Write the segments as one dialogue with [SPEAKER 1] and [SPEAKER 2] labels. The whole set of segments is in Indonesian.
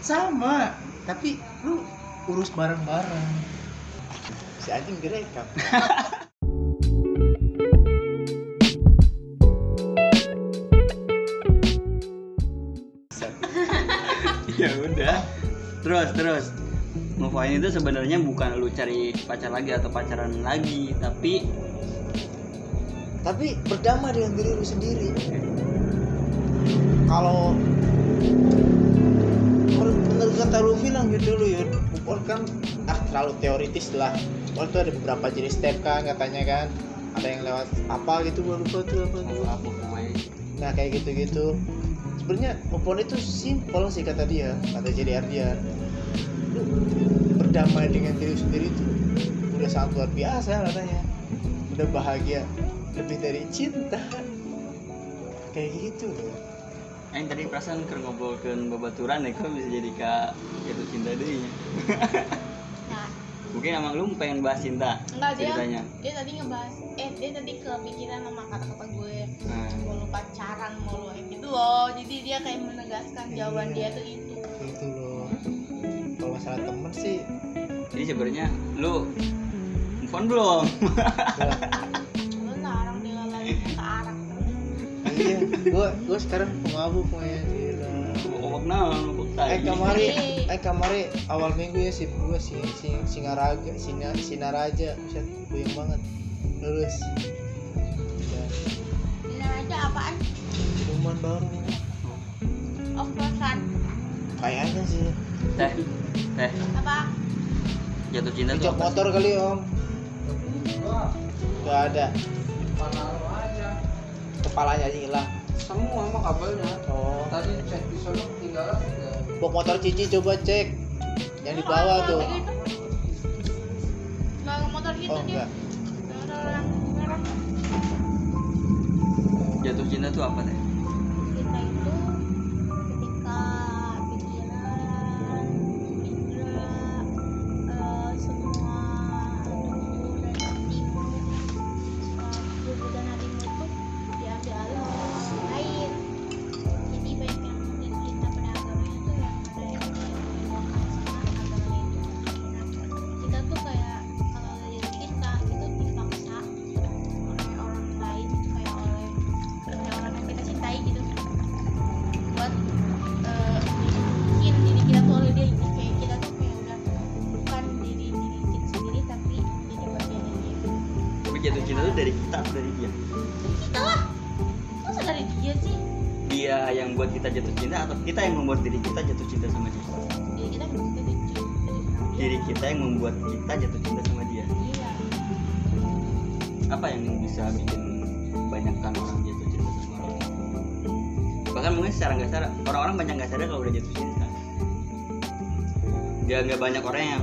[SPEAKER 1] sama tapi lu urus bareng-bareng. Si anjing direkam.
[SPEAKER 2] Ya udah. Terus terus. Move on itu sebenarnya bukan lu cari pacar lagi atau pacaran lagi tapi
[SPEAKER 1] tapi berdamai dengan diri lu sendiri. Kalau kata lu bilang gitu lu ya Upol kan ah terlalu teoritis lah. Upol tuh ada beberapa jenis step kan katanya kan. Ada yang lewat apa gitu gua lupa tuh apa tuh.
[SPEAKER 2] Apa
[SPEAKER 1] nah kayak gitu gitu sebenarnya Upol itu simpel sih kata dia kata jadi dia lu berdamai dengan diri sendiri itu udah sangat luar biasa katanya. Udah bahagia lebih dari cinta. Kayak gitu loh
[SPEAKER 2] Aing tadi perasaan keur ngobrolkeun babaturan ya kok bisa jadi ka jatuh cinta deui nya.
[SPEAKER 3] nah.
[SPEAKER 2] Mungkin emang lu pengen bahas cinta
[SPEAKER 3] enggak dia
[SPEAKER 2] ceritanya.
[SPEAKER 3] dia tadi ngebahas eh dia tadi kepikiran sama kata-kata gue.
[SPEAKER 2] Nah,
[SPEAKER 3] mau lu pacaran mau lu kayak gitu loh. Jadi dia kayak menegaskan jawaban dia tuh itu.
[SPEAKER 1] Gitu loh. Kalau masalah temen sih
[SPEAKER 2] jadi sebenarnya lu move on belum?
[SPEAKER 1] Iya gua gua sekarang pengabuk ya gila.
[SPEAKER 2] Obok naon, obok tai.
[SPEAKER 1] eh kamari eh kamari awal minggu ya sih gua sing sing singaraga sina sinaraja. Buset puyeng banget. Lulus. Ya
[SPEAKER 3] Dina aja apaan?
[SPEAKER 1] Minuman baru.
[SPEAKER 3] Oplosan.
[SPEAKER 1] Kayaknya sih.
[SPEAKER 2] Teh, teh,
[SPEAKER 3] apa?
[SPEAKER 2] Jatuh cinta tuh
[SPEAKER 1] motor kali om. Gak ada. Kepalanya aja. Hilang
[SPEAKER 4] semua mah kabelnya
[SPEAKER 1] Oh.
[SPEAKER 4] Tadi cek di sana tinggal
[SPEAKER 1] Bok motor Cici coba cek. Yang di bawah tuh.
[SPEAKER 3] nggak motor gitu
[SPEAKER 1] Oh
[SPEAKER 3] dia.
[SPEAKER 1] enggak.
[SPEAKER 3] Merah
[SPEAKER 2] Jatuh cinta tuh apa teh?
[SPEAKER 3] Dari kita
[SPEAKER 2] atau dari dia?
[SPEAKER 3] kita lah masa dari dia sih
[SPEAKER 2] Dia yang buat kita jatuh cinta atau kita yang membuat diri kita jatuh cinta sama dia?
[SPEAKER 3] diri kita belum kita cinta sama dia
[SPEAKER 2] Diri kita yang membuat kita jatuh cinta sama dia.
[SPEAKER 3] iya
[SPEAKER 2] Apa yang bisa bikin banyakkan orang jatuh cinta sama orang? Bahkan mungkin secara nggak sadar orang-orang banyak nggak sadar kalau udah jatuh cinta. Dia nggak banyak orang yang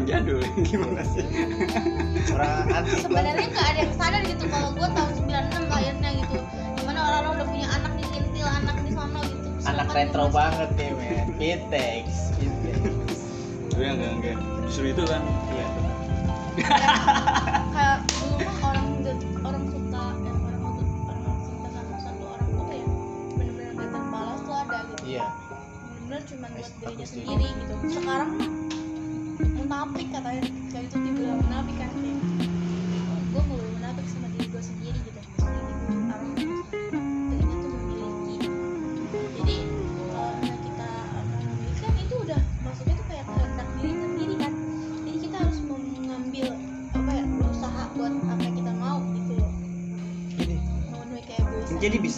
[SPEAKER 3] orang
[SPEAKER 2] jadul gimana sih?
[SPEAKER 1] Orang
[SPEAKER 3] sebenarnya nggak ada yang sadar gitu kalau gue tahun 96 lahirnya gitu di mana orang-orang udah punya anak di kintil anak di sono gitu
[SPEAKER 1] Anak
[SPEAKER 3] Sedangkan
[SPEAKER 1] retro
[SPEAKER 3] masih-
[SPEAKER 1] banget nih men Pitex Pitex
[SPEAKER 2] Gue enggak enggak. Justru itu kan.
[SPEAKER 1] Iya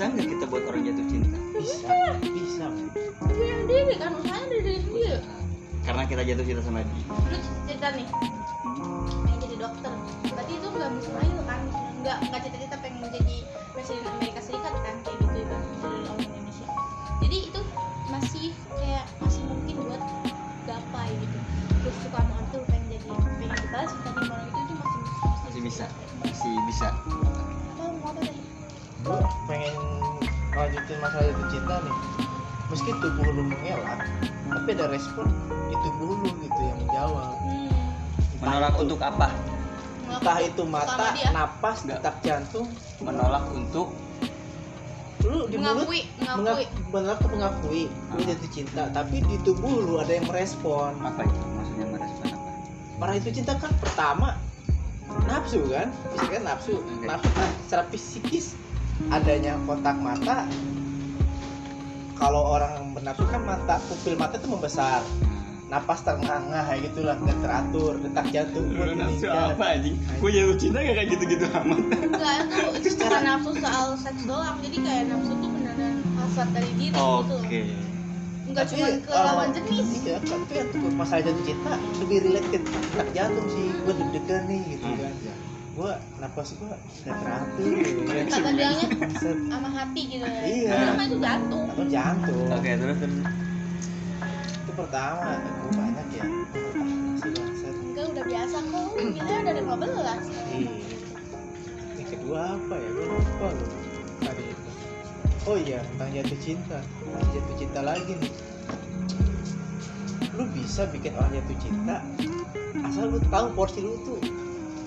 [SPEAKER 2] bisa nggak kita buat orang jatuh cinta?
[SPEAKER 1] Bisa bisa
[SPEAKER 3] yang diri kan? Usahanya dari diri dia.
[SPEAKER 2] Karena kita jatuh cinta sama dia.
[SPEAKER 3] Lu cerita nih. Pengen jadi dokter. Berarti itu nggak mustahil kan? Nggak nggak cita-cita pengen jadi presiden Amerika Serikat kan? Kayak gitu kan dari orang Indonesia. Jadi itu masih kayak masih mungkin buat gapai gitu. Terus suka tuh pengen jadi pengen dibalas cinta sama orang itu itu masih
[SPEAKER 2] masih bisa. Masih bisa
[SPEAKER 1] masalah jatuh cinta nih. Meski tubuh lu mengelak tapi ada respon di tubuh lu gitu yang menjawab.
[SPEAKER 3] Hmm.
[SPEAKER 2] menolak untuk apa?
[SPEAKER 1] Entah itu mata napas detak jantung.
[SPEAKER 2] Menolak untuk
[SPEAKER 1] lu di mulut
[SPEAKER 3] mengakui mengakui.
[SPEAKER 1] mengak- menolak tuh mengakui lu
[SPEAKER 2] Ah.
[SPEAKER 1] jatuh cinta tapi di tubuh lu ada yang merespon.
[SPEAKER 2] Apa itu? Maksudnya merespon apa?
[SPEAKER 1] Orang itu cinta kan pertama nafsu kan, bisa kan nafsu,
[SPEAKER 2] Oke.
[SPEAKER 1] nafsu kan secara psikis adanya kontak mata. Kalau orang bernafsu kan mata pupil mata itu membesar, napas terengah-engah kayak gitulah nggak teratur, detak jantung pun
[SPEAKER 2] Lu nafsu apa anjing? Gue jatuh cinta gak kayak gitu-gitu amat.
[SPEAKER 3] enggak itu itu bukan nafsu soal seks doang jadi kayak nafsu tuh beneran hasrat dari diri gitu
[SPEAKER 2] Oke.
[SPEAKER 3] enggak
[SPEAKER 1] Tapi,
[SPEAKER 3] cuma ke lawan jenis
[SPEAKER 1] Iya, tapi untuk masalah jatuh cinta lebih relate ke detak jantung sih, gue deg-degan nih gitu
[SPEAKER 2] Hmm.
[SPEAKER 1] kan. Gue napas gue nggak teratur. Kan.
[SPEAKER 3] kata bilangnya
[SPEAKER 1] Set,
[SPEAKER 3] sama hati gitu. Ya
[SPEAKER 1] Iya.
[SPEAKER 3] mah itu jantung
[SPEAKER 1] atau jantung.
[SPEAKER 2] Oke, terus terus.
[SPEAKER 1] itu pertama gue banyak ya. Oh,
[SPEAKER 3] enggak udah biasa kok. Kita dari 15
[SPEAKER 1] iya. Yang kedua apa ya? Gue lupa loh. Tadi itu. Oh iya tentang jatuh cinta. Jatuh cinta lagi nih. Lu bisa bikin orang jatuh cinta asal lu tahu porsi lu tuh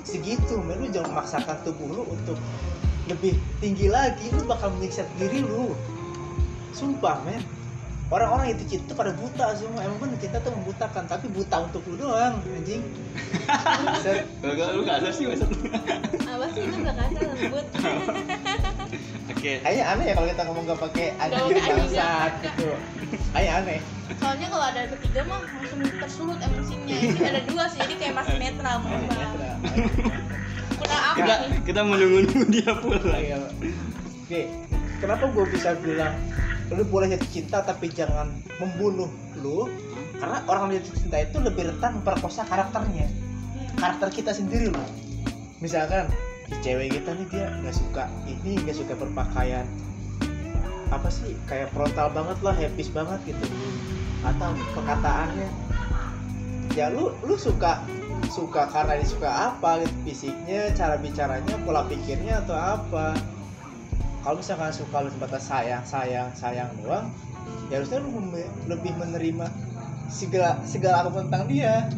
[SPEAKER 1] segitu. Men lu jangan memaksakan tubuh lu untuk lebih tinggi lagi. Lu bakal menyiksa diri lu. Sumpah men. Orang-orang itu cinta pada buta semua. Emang bener cinta tuh membutakan. Tapi buta untuk lu doang anjing. Set.
[SPEAKER 2] Kalau lu kasar sih maksudnya.
[SPEAKER 3] apa sih itu enggak kasar lembut
[SPEAKER 2] Oke.
[SPEAKER 1] kayaknya aneh ya kalau kita ngomong gak pakai anjing.
[SPEAKER 3] Gak pakai anjing,
[SPEAKER 1] bangsat gitu kayaknya aneh.
[SPEAKER 3] Soalnya kalau ada bertiga mah langsung tersulut emosinya. Ini ada dua sih jadi kayak masih netral kurang apa
[SPEAKER 2] Kita kita menunggu dia pulang.
[SPEAKER 1] Iya. Oke, kenapa gue bisa bilang lu boleh jatuh cinta tapi jangan membunuh lu? Karena orang jatuh cinta itu lebih rentan memperkosa karakternya, karakter kita sendiri loh. Misalkan cewek kita nih dia nggak suka ini nggak suka berpakaian. Apa sih kayak frontal banget lah, habis banget gitu. Atau perkataannya ya lu lu suka suka karena dia suka apa? Gitu fisiknya cara bicaranya pola pikirnya atau apa? Kalau misalkan suka lu sebatas sayang sayang sayang doang ya harusnya lu lebih menerima segala segala apa pun tentang dia.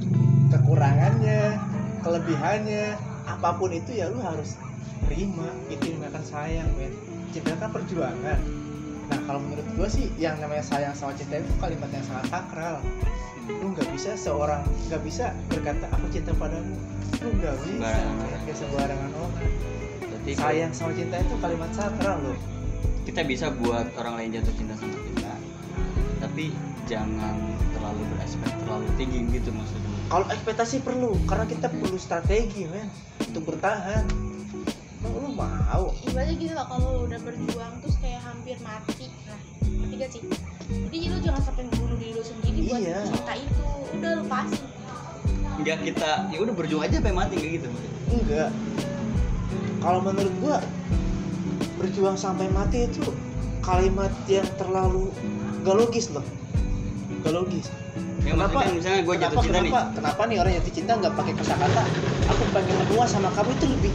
[SPEAKER 1] Kekurangannya kelebihannya apa pun itu ya lu harus terima itu yang akan sayang men. Cinta kan perjuangan. Nah kalau menurut gua sih yang namanya sayang sama cinta itu kalimat yang sangat sakral. Lu nggak bisa seorang nggak bisa berkata aku cinta padamu. Lu nggak bisa. Nggak. Sembarangan orang.
[SPEAKER 2] Berarti
[SPEAKER 1] sayang sama cinta itu kalimat sakral loh.
[SPEAKER 2] Kita bisa buat orang lain jatuh cinta sama kita. Tapi jangan terlalu berespektasi terlalu tinggi gitu maksudnya.
[SPEAKER 1] kalau ekspektasi perlu karena kita perlu strategi men untuk bertahan. Emang lu mau?
[SPEAKER 3] Ibaratnya gitu lah kalau lu udah berjuang terus kayak hampir mati. Nah ngerti gak sih? Jadi lu jangan sampai bunuh diri lu sendiri buat
[SPEAKER 1] Iya.
[SPEAKER 3] cinta itu. Udah lu pasti
[SPEAKER 2] Enggak kita ya udah berjuang aja sampai mati kayak gitu.
[SPEAKER 1] enggak. Kalau menurut gua berjuang sampai mati itu kalimat yang terlalu gak logis loh. Gak logis
[SPEAKER 2] Ya maksudnya misalnya gue jatuh
[SPEAKER 1] kenapa,
[SPEAKER 2] cinta nih.
[SPEAKER 1] kenapa, kenapa nih orang jatuh cinta nggak pakai kata-kata aku pengen berdua sama kamu itu lebih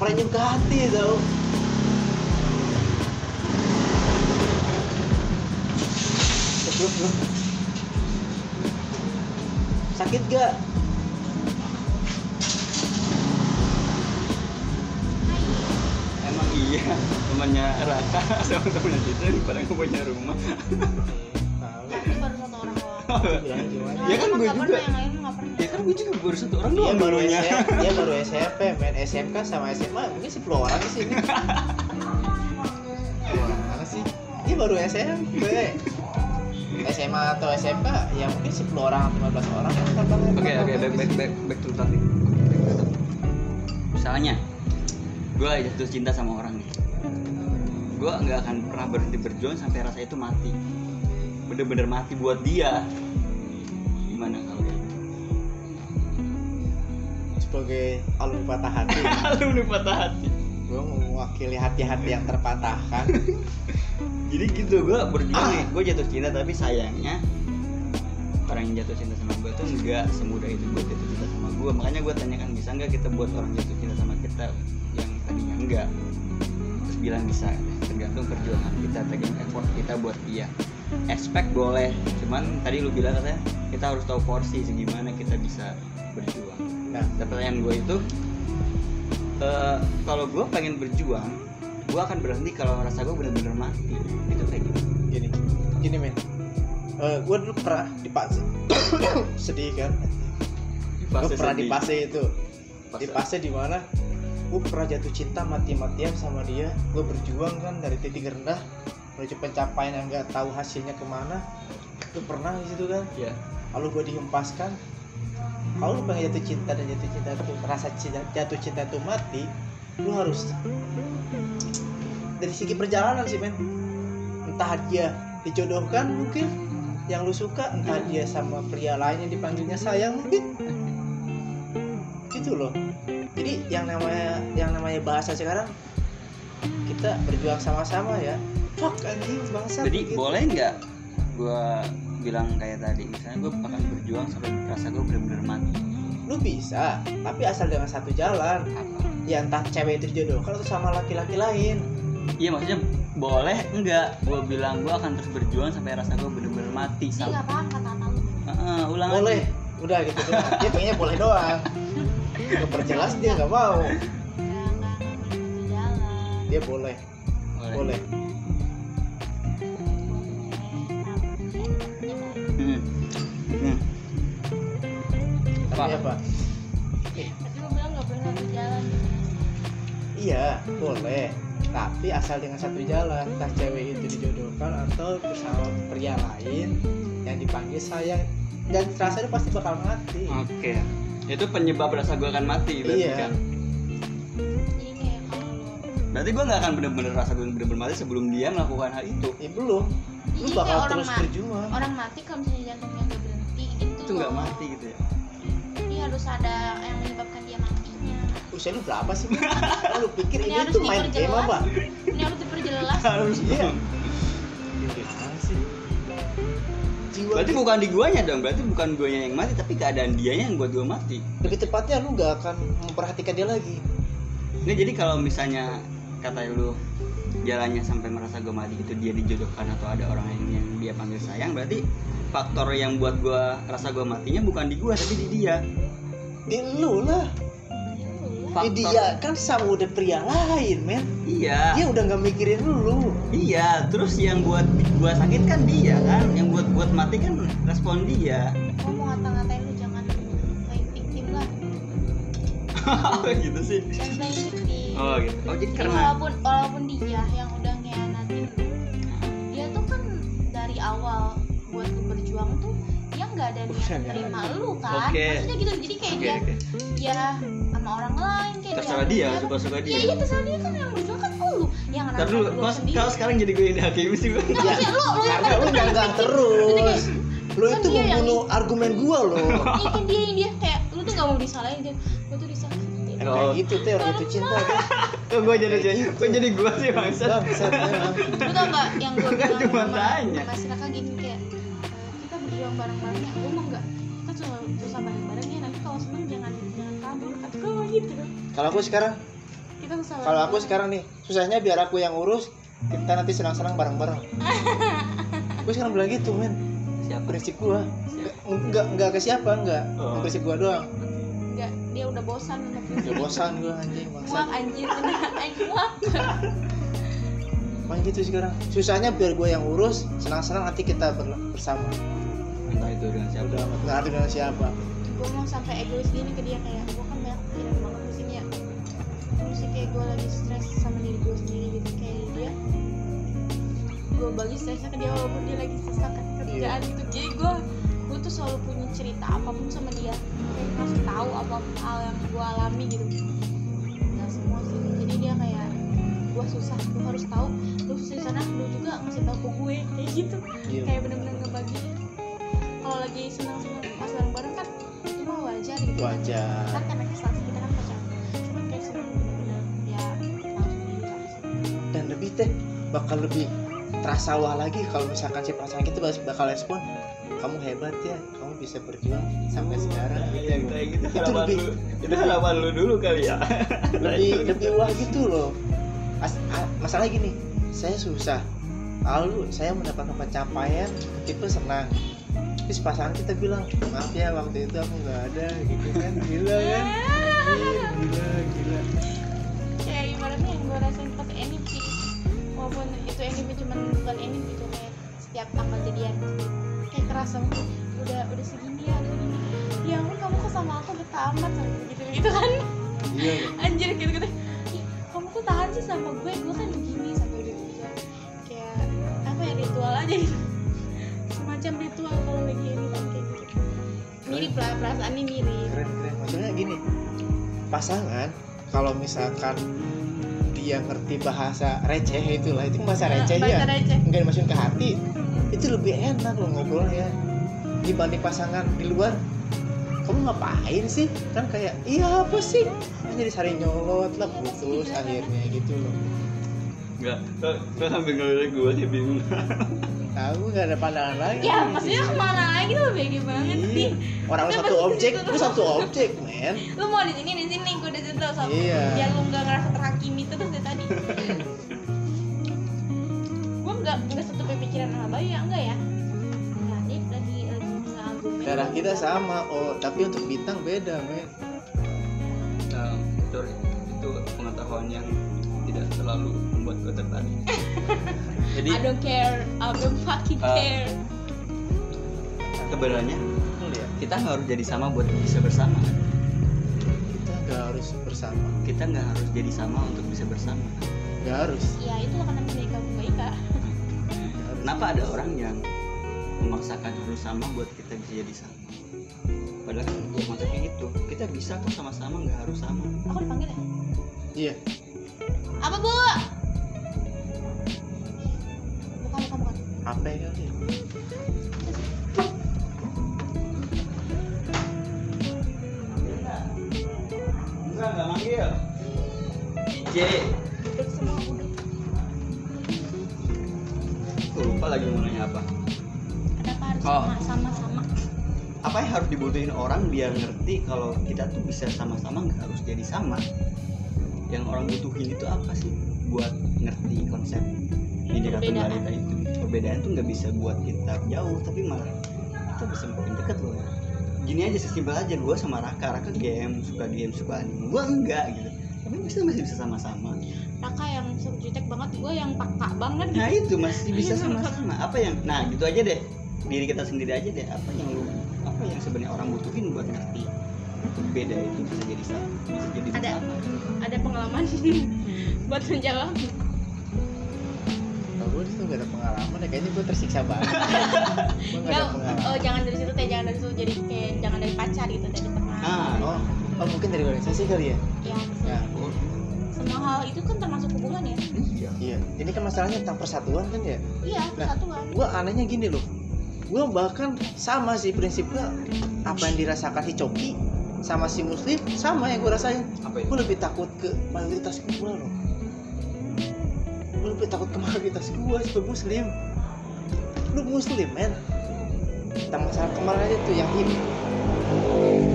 [SPEAKER 1] merenyuh ke hati tau. Sakit gak
[SPEAKER 2] Emang iya temannya Raka sama temannya Citra yang pada nggak punya rumah. Ya kan gue juga. Ya kan gue juga baru satu orang doang
[SPEAKER 1] baru
[SPEAKER 2] dulunya.
[SPEAKER 1] SMP dia baru SMP main SMK sama SMA mungkin 10 orang sih ini mana sih dia baru SMP SMA atau SMK ya mungkin 10 orang 15 orang
[SPEAKER 2] Oke oke back back back back to topic. Misalnya gue jatuh cinta sama orang nih. gue nggak akan pernah berhenti berjuang sampai rasa itu mati bener-bener mati buat dia
[SPEAKER 1] sebagai alumni patah hati.
[SPEAKER 2] Lu udah patah hati.
[SPEAKER 1] Gue mewakili hati-hati yang terpatahkan.
[SPEAKER 2] Jadi gitu gue berjuang nih. Gue jatuh cinta tapi sayangnya orang yang jatuh cinta sama gue tuh nggak semudah itu buat jatuh cinta sama gue makanya gue tanyakan bisa nggak kita buat orang jatuh cinta sama kita yang tadinya enggak terus bilang bisa. Tergantung perjuangan kita tergantung effort kita buat dia. Expect boleh cuman tadi lu bilang katanya kita harus tahu porsi segimana kita bisa berjuang
[SPEAKER 1] nah
[SPEAKER 2] dan pertanyaan gue itu eh, kalau gue pengen berjuang gue akan berhenti kalau rasa gue bener-bener mati. Itu kayak gitu
[SPEAKER 1] gini gini men gue dulu pernah di fase. Sedih kan? Gue pernah di fase itu. Di fase. di mana gue pernah jatuh cinta mati-matian sama dia. Gue berjuang kan dari titik rendah menuju pencapaian yang nggak tahu hasilnya ke mana. Gue pernah di situ kan?
[SPEAKER 2] Ya
[SPEAKER 1] lalu gue dihempaskan kalau lu pengen jatuh cinta dan jatuh cinta itu rasa cinta, jatuh cinta itu mati lu harus dari segi perjalanan sih men. Entah dia dijodohkan mungkin yang lu suka entah dia sama pria lain yang dipanggilnya sayang mungkin. Gitu loh. Jadi yang namanya yang namanya bahasa sekarang kita berjuang sama-sama ya. Fuck anjing bangsa
[SPEAKER 2] jadi boleh nggak gue bilang kayak tadi misalnya gue akan berjuang sampai rasa gue bener-bener mati
[SPEAKER 1] lu bisa tapi asal dengan satu jalan
[SPEAKER 2] apa
[SPEAKER 1] ya entah cewek itu dijodohkan atau sama laki-laki lain
[SPEAKER 2] iya maksudnya boleh enggak gue bilang gue akan terus berjuang sampai rasa gue bener-bener mati sampai
[SPEAKER 3] nggak paham kata-kata lu.
[SPEAKER 2] Heeh, ulang
[SPEAKER 1] boleh
[SPEAKER 2] lagi.
[SPEAKER 1] udah gitu doang dia pengennya boleh doang gue perjelas dia nggak mau dia boleh boleh
[SPEAKER 2] Hmm. Apa?
[SPEAKER 1] apa
[SPEAKER 3] Tapi lu bilang nggak boleh satu jalan.
[SPEAKER 1] iya boleh tapi asal dengan satu jalan entah cewek itu dijodohkan atau bersama pria lain yang dipanggil sayang dan rasa itu pasti bakal mati
[SPEAKER 2] Oke. Itu penyebab rasa gue akan mati berarti
[SPEAKER 1] Iya.
[SPEAKER 2] kan.
[SPEAKER 3] Jadi kayak kalau lu
[SPEAKER 2] Berarti gue nggak akan bener-bener rasa gue bener-bener mati sebelum dia melakukan hal itu.
[SPEAKER 1] ya belum lu
[SPEAKER 3] Jadi
[SPEAKER 1] bakal terus berjuang
[SPEAKER 3] Orang mati kalau misalnya jantungnya nggak berhenti gitu.
[SPEAKER 2] Itu nggak
[SPEAKER 3] loh.
[SPEAKER 2] mati gitu ya.
[SPEAKER 3] Harus ada yang menyebabkan dia matinya.
[SPEAKER 1] usia lu berapa sih lu pikir
[SPEAKER 3] Ini
[SPEAKER 1] ini
[SPEAKER 3] harus
[SPEAKER 1] tuh main game apa
[SPEAKER 3] Ini harus diperjelas.
[SPEAKER 2] Harus.
[SPEAKER 1] Iya. Sih? Jiwa
[SPEAKER 2] Berarti bukan di guanya dong. Berarti bukan guanya yang mati tapi keadaan dianya yang buat gue mati.
[SPEAKER 1] lebih tepatnya lu nggak akan memperhatikan dia lagi.
[SPEAKER 2] Ini jadi kalau misalnya kata lu jalannya sampai merasa gue mati itu dia dijodohkan atau ada orang yang, yang dia panggil sayang berarti faktor yang buat gue rasa gue matinya bukan di gue tapi di dia
[SPEAKER 1] Di lu lah.
[SPEAKER 2] Faktor
[SPEAKER 1] dia kan sama udah pria lain, men.
[SPEAKER 2] iya
[SPEAKER 1] Dia udah nggak mikirin lu.
[SPEAKER 2] iya terus yang buat gue sakit kan dia kan yang buat buat mati kan respon dia
[SPEAKER 3] Gua mau ngata-ngatain lu jangan playing victim lah.
[SPEAKER 2] gitu sih
[SPEAKER 3] Jangan playing victim.
[SPEAKER 2] oh gitu oh jadi
[SPEAKER 3] Jadi
[SPEAKER 2] karena
[SPEAKER 3] walaupun walaupun dia yang udah ngianatin lu, dia tuh kan dari awal buat lu berjuang tuh nggak ada niat nerima lu kan.
[SPEAKER 2] Oke.
[SPEAKER 3] Maksudnya gitu. Jadi kayak
[SPEAKER 2] oke
[SPEAKER 3] dia
[SPEAKER 2] oke
[SPEAKER 3] dia sama orang lain kayak
[SPEAKER 2] terserah dia
[SPEAKER 3] dia
[SPEAKER 2] suka suka
[SPEAKER 3] Iya,
[SPEAKER 2] dia
[SPEAKER 3] iya terserah dia kan yang berjuang kan lu yang ngerasa
[SPEAKER 2] dulu,
[SPEAKER 3] lu
[SPEAKER 2] mas,
[SPEAKER 3] sendiri.
[SPEAKER 2] kalau sekarang jadi gue yang dihakimi sih gue.
[SPEAKER 3] Maksudnya lu lu yang
[SPEAKER 1] lu nyanggah terus. Lu
[SPEAKER 3] Kan
[SPEAKER 1] itu membunuh argumen gua loh.
[SPEAKER 3] Iya kan dia yang dia kayak lu tuh gak mau disalahin dia. Gua tuh disakitin.
[SPEAKER 2] Oh.
[SPEAKER 1] Kayak gitu tuh orang itu cinta kan.
[SPEAKER 2] Gue jadi jadi, jadi gue sih bangsa.
[SPEAKER 1] Bangsat memang.
[SPEAKER 3] Lu tau gak yang gue bilang
[SPEAKER 2] cuma tanya.
[SPEAKER 3] Raka gini kayak "Eh, kita berjuang bareng-bareng ya gue mau nggak kita cuma susah bareng-bareng ya nanti kalau seneng jangan jangan kabur kata gue gitu
[SPEAKER 1] Kalau aku sekarang,
[SPEAKER 3] kita susah
[SPEAKER 1] kalau aku sekarang nih, susahnya biar aku yang urus, kita nanti senang-senang bareng-bareng. Gue sekarang bilang gitu, men.
[SPEAKER 2] Siapa?
[SPEAKER 1] Prinsip gua. Enggak enggak ke siapa, enggak.
[SPEAKER 2] Oh.
[SPEAKER 1] Prinsip gua doang.
[SPEAKER 3] nggak dia udah bosan
[SPEAKER 1] Udah bosan gua anjing
[SPEAKER 3] anjir bener anjing muak
[SPEAKER 1] Makanya gitu sekarang. Susahnya biar gua yang urus, senang-senang nanti kita ber- bersama.
[SPEAKER 2] Entah itu dengan siapa.
[SPEAKER 1] Udah nggak dengan siapa.
[SPEAKER 3] gue mau sampai egois gini ke dia kayak gue kan banyak pikiran banget di sini ya terus sih kayak gue lagi stres sama diri gue sendiri gitu kayak dia gue bagi stresnya ke dia walaupun dia lagi susah kan kerjaan gitu. Jadi gue gue tuh selalu punya cerita apa pun sama dia. Kayak ngasih tahu apa hal yang gue alami gitu. Nggak semua sih. Jadi dia kayak gue gue susah lu harus tahu. Lu susah di sana lu juga ngasih tahu ke gue. Kayak gitu.
[SPEAKER 1] Iya.
[SPEAKER 3] kayak bener-bener ngebagi lagi senang-senang pas bareng-bareng kan itu mah wajar gitu.
[SPEAKER 1] Itu aja
[SPEAKER 3] kan karena kesalahan kita kan pacaran. Cuman kayak senang ya
[SPEAKER 1] dan lebih teh bakal lebih terasa wah lagi kalau misalkan si pasangan kita bak- bakal respon kamu hebat ya kamu bisa berjuang sampai sekarang. Gitu.
[SPEAKER 2] Yang kayak gitu
[SPEAKER 1] Itu lebih-
[SPEAKER 2] lu itu lu dulu kali ya.
[SPEAKER 1] Lebih lebih wah gitu loh. As- a- masalah gini saya susah. Lalu saya mendapatkan pencapaian itu senang terus pasangan kita bilang maaf ya waktu itu aku nggak ada gitu kan. Gila kan? Gila gila.
[SPEAKER 3] Kayak ibaratnya yang gue rasain pas sih walaupun itu anime cuman bukan gitu kayak setiap tanggal jadian. Kayak kerasa udah udah segini ya udah segini. Ya ampun kamu kok sama aku udah tamat begitu gitu kan?
[SPEAKER 1] Iya.
[SPEAKER 3] Anjir gitu gitu kamu tuh tahan sih sama gue? Gue kan begini sampai perasaannya mirip
[SPEAKER 1] keren keren. Maksudnya gini pasangan kalau misalkan dia ngerti bahasa receh itulah itu bahasa receh
[SPEAKER 3] bahasa
[SPEAKER 1] ya.
[SPEAKER 3] receh.
[SPEAKER 1] nggak dimasukin ke hati itu lebih enak loh ngobrolnya. Dibanding pasangan di luar kamu ngapain sih? Kan kayak iya apa sih? Kan jadi saling nyolot lah putus akhirnya gitu loh.
[SPEAKER 2] Enggak, lo sambil ngelirik gue sih bingung
[SPEAKER 1] aku nggak ada pandangan lagi.
[SPEAKER 3] Ya maksudnya ke mana lagi lu begi banget
[SPEAKER 1] Iya.
[SPEAKER 3] sih.
[SPEAKER 1] Orang lu satu objek
[SPEAKER 3] gitu.
[SPEAKER 1] lu satu objek men.
[SPEAKER 3] Lu mau di sini di sini gue di situ. Sama
[SPEAKER 1] Iya.
[SPEAKER 3] biar lu nggak ngerasa terhakimi terus dari tadi. Gue nggak nggak satu pemikiran sama Bayu ya enggak ya? Tadi lagi lagi
[SPEAKER 1] darah kita sama oh tapi untuk bintang beda men.
[SPEAKER 2] Nah, sorry itu pengetahuan yang tidak terlalu membuat gue tertarik jadi
[SPEAKER 3] I don't care I don't fucking
[SPEAKER 2] Ah.
[SPEAKER 3] care.
[SPEAKER 2] Sebenarnya
[SPEAKER 1] Betul ya
[SPEAKER 2] kita nggak harus jadi sama buat bisa bersama.
[SPEAKER 1] Kita nggak harus bersama.
[SPEAKER 2] Kita nggak harus jadi sama untuk bisa bersama.
[SPEAKER 1] Nggak harus.
[SPEAKER 3] Ya itu akan menjadi kamu baik kak
[SPEAKER 2] kenapa ada orang yang memaksakan harus sama buat kita bisa jadi sama? Padahal kan ya konsepnya itu kita bisa kok sama-sama nggak harus sama.
[SPEAKER 3] Aku dipanggil ya?
[SPEAKER 1] Iya.
[SPEAKER 3] Apa bu
[SPEAKER 1] ya kali ya?
[SPEAKER 2] enggak nggak manggil J
[SPEAKER 3] duduk semua udah
[SPEAKER 2] Gue lupa lagi mau nanya apa
[SPEAKER 3] kenapa harus
[SPEAKER 2] Oh.
[SPEAKER 3] sama sama sama
[SPEAKER 2] apa yang harus dibutuhin orang biar ngerti kalau kita tuh bisa sama-sama nggak harus jadi sama yang orang butuhin itu apa sih buat ngerti konsep tunggal
[SPEAKER 3] Perbedaan.
[SPEAKER 2] ika itu perbedaan tuh nggak bisa buat kita jauh tapi malah kita bisa makin deket loh. Gini aja sesimpel aja gue sama Raka. Raka game suka game suka anime. Gue enggak gitu. Tapi bisa masih bisa sama-sama.
[SPEAKER 3] Raka yang jutek banget gue yang peka banget.
[SPEAKER 2] Nah
[SPEAKER 3] gitu
[SPEAKER 2] itu masih bisa sama-sama. Apa yang nah gitu aja deh. Diri kita sendiri aja deh. Apa yang lu apa yang sebenarnya orang butuhin buat ngerti beda itu bisa jadi sama bisa jadi
[SPEAKER 3] Ada.
[SPEAKER 2] sama.
[SPEAKER 3] ada pengalaman buat menjawab
[SPEAKER 1] nggak ada pengalaman ya kayaknya gue tersiksa banget. Gue nggak ada pengalaman.
[SPEAKER 3] oh jangan dari situ teh jangan dari situ jadi kayak jangan dari pacar gitu dari teman
[SPEAKER 2] Ah.
[SPEAKER 1] oh oh mungkin dari organisasi kali ya?
[SPEAKER 3] Ya
[SPEAKER 1] ya
[SPEAKER 2] Oh,
[SPEAKER 3] semua hal itu kan termasuk hubungan ya?
[SPEAKER 2] Iya.
[SPEAKER 1] Iya ini kan masalahnya tentang persatuan kan ya?
[SPEAKER 3] Iya
[SPEAKER 1] Nah.
[SPEAKER 3] persatuan.
[SPEAKER 1] gue anehnya gini loh. Gue bahkan sama sih prinsipnya apa yang dirasakan si Coki sama si Muslim sama yang gue rasain.
[SPEAKER 2] Apa
[SPEAKER 1] gue lebih takut ke mayoritas gue loh gue lebih takut ke mayoritas gue sebab muslim. Lu muslim men. Tentang masalah kemarin aja tuh yang hip.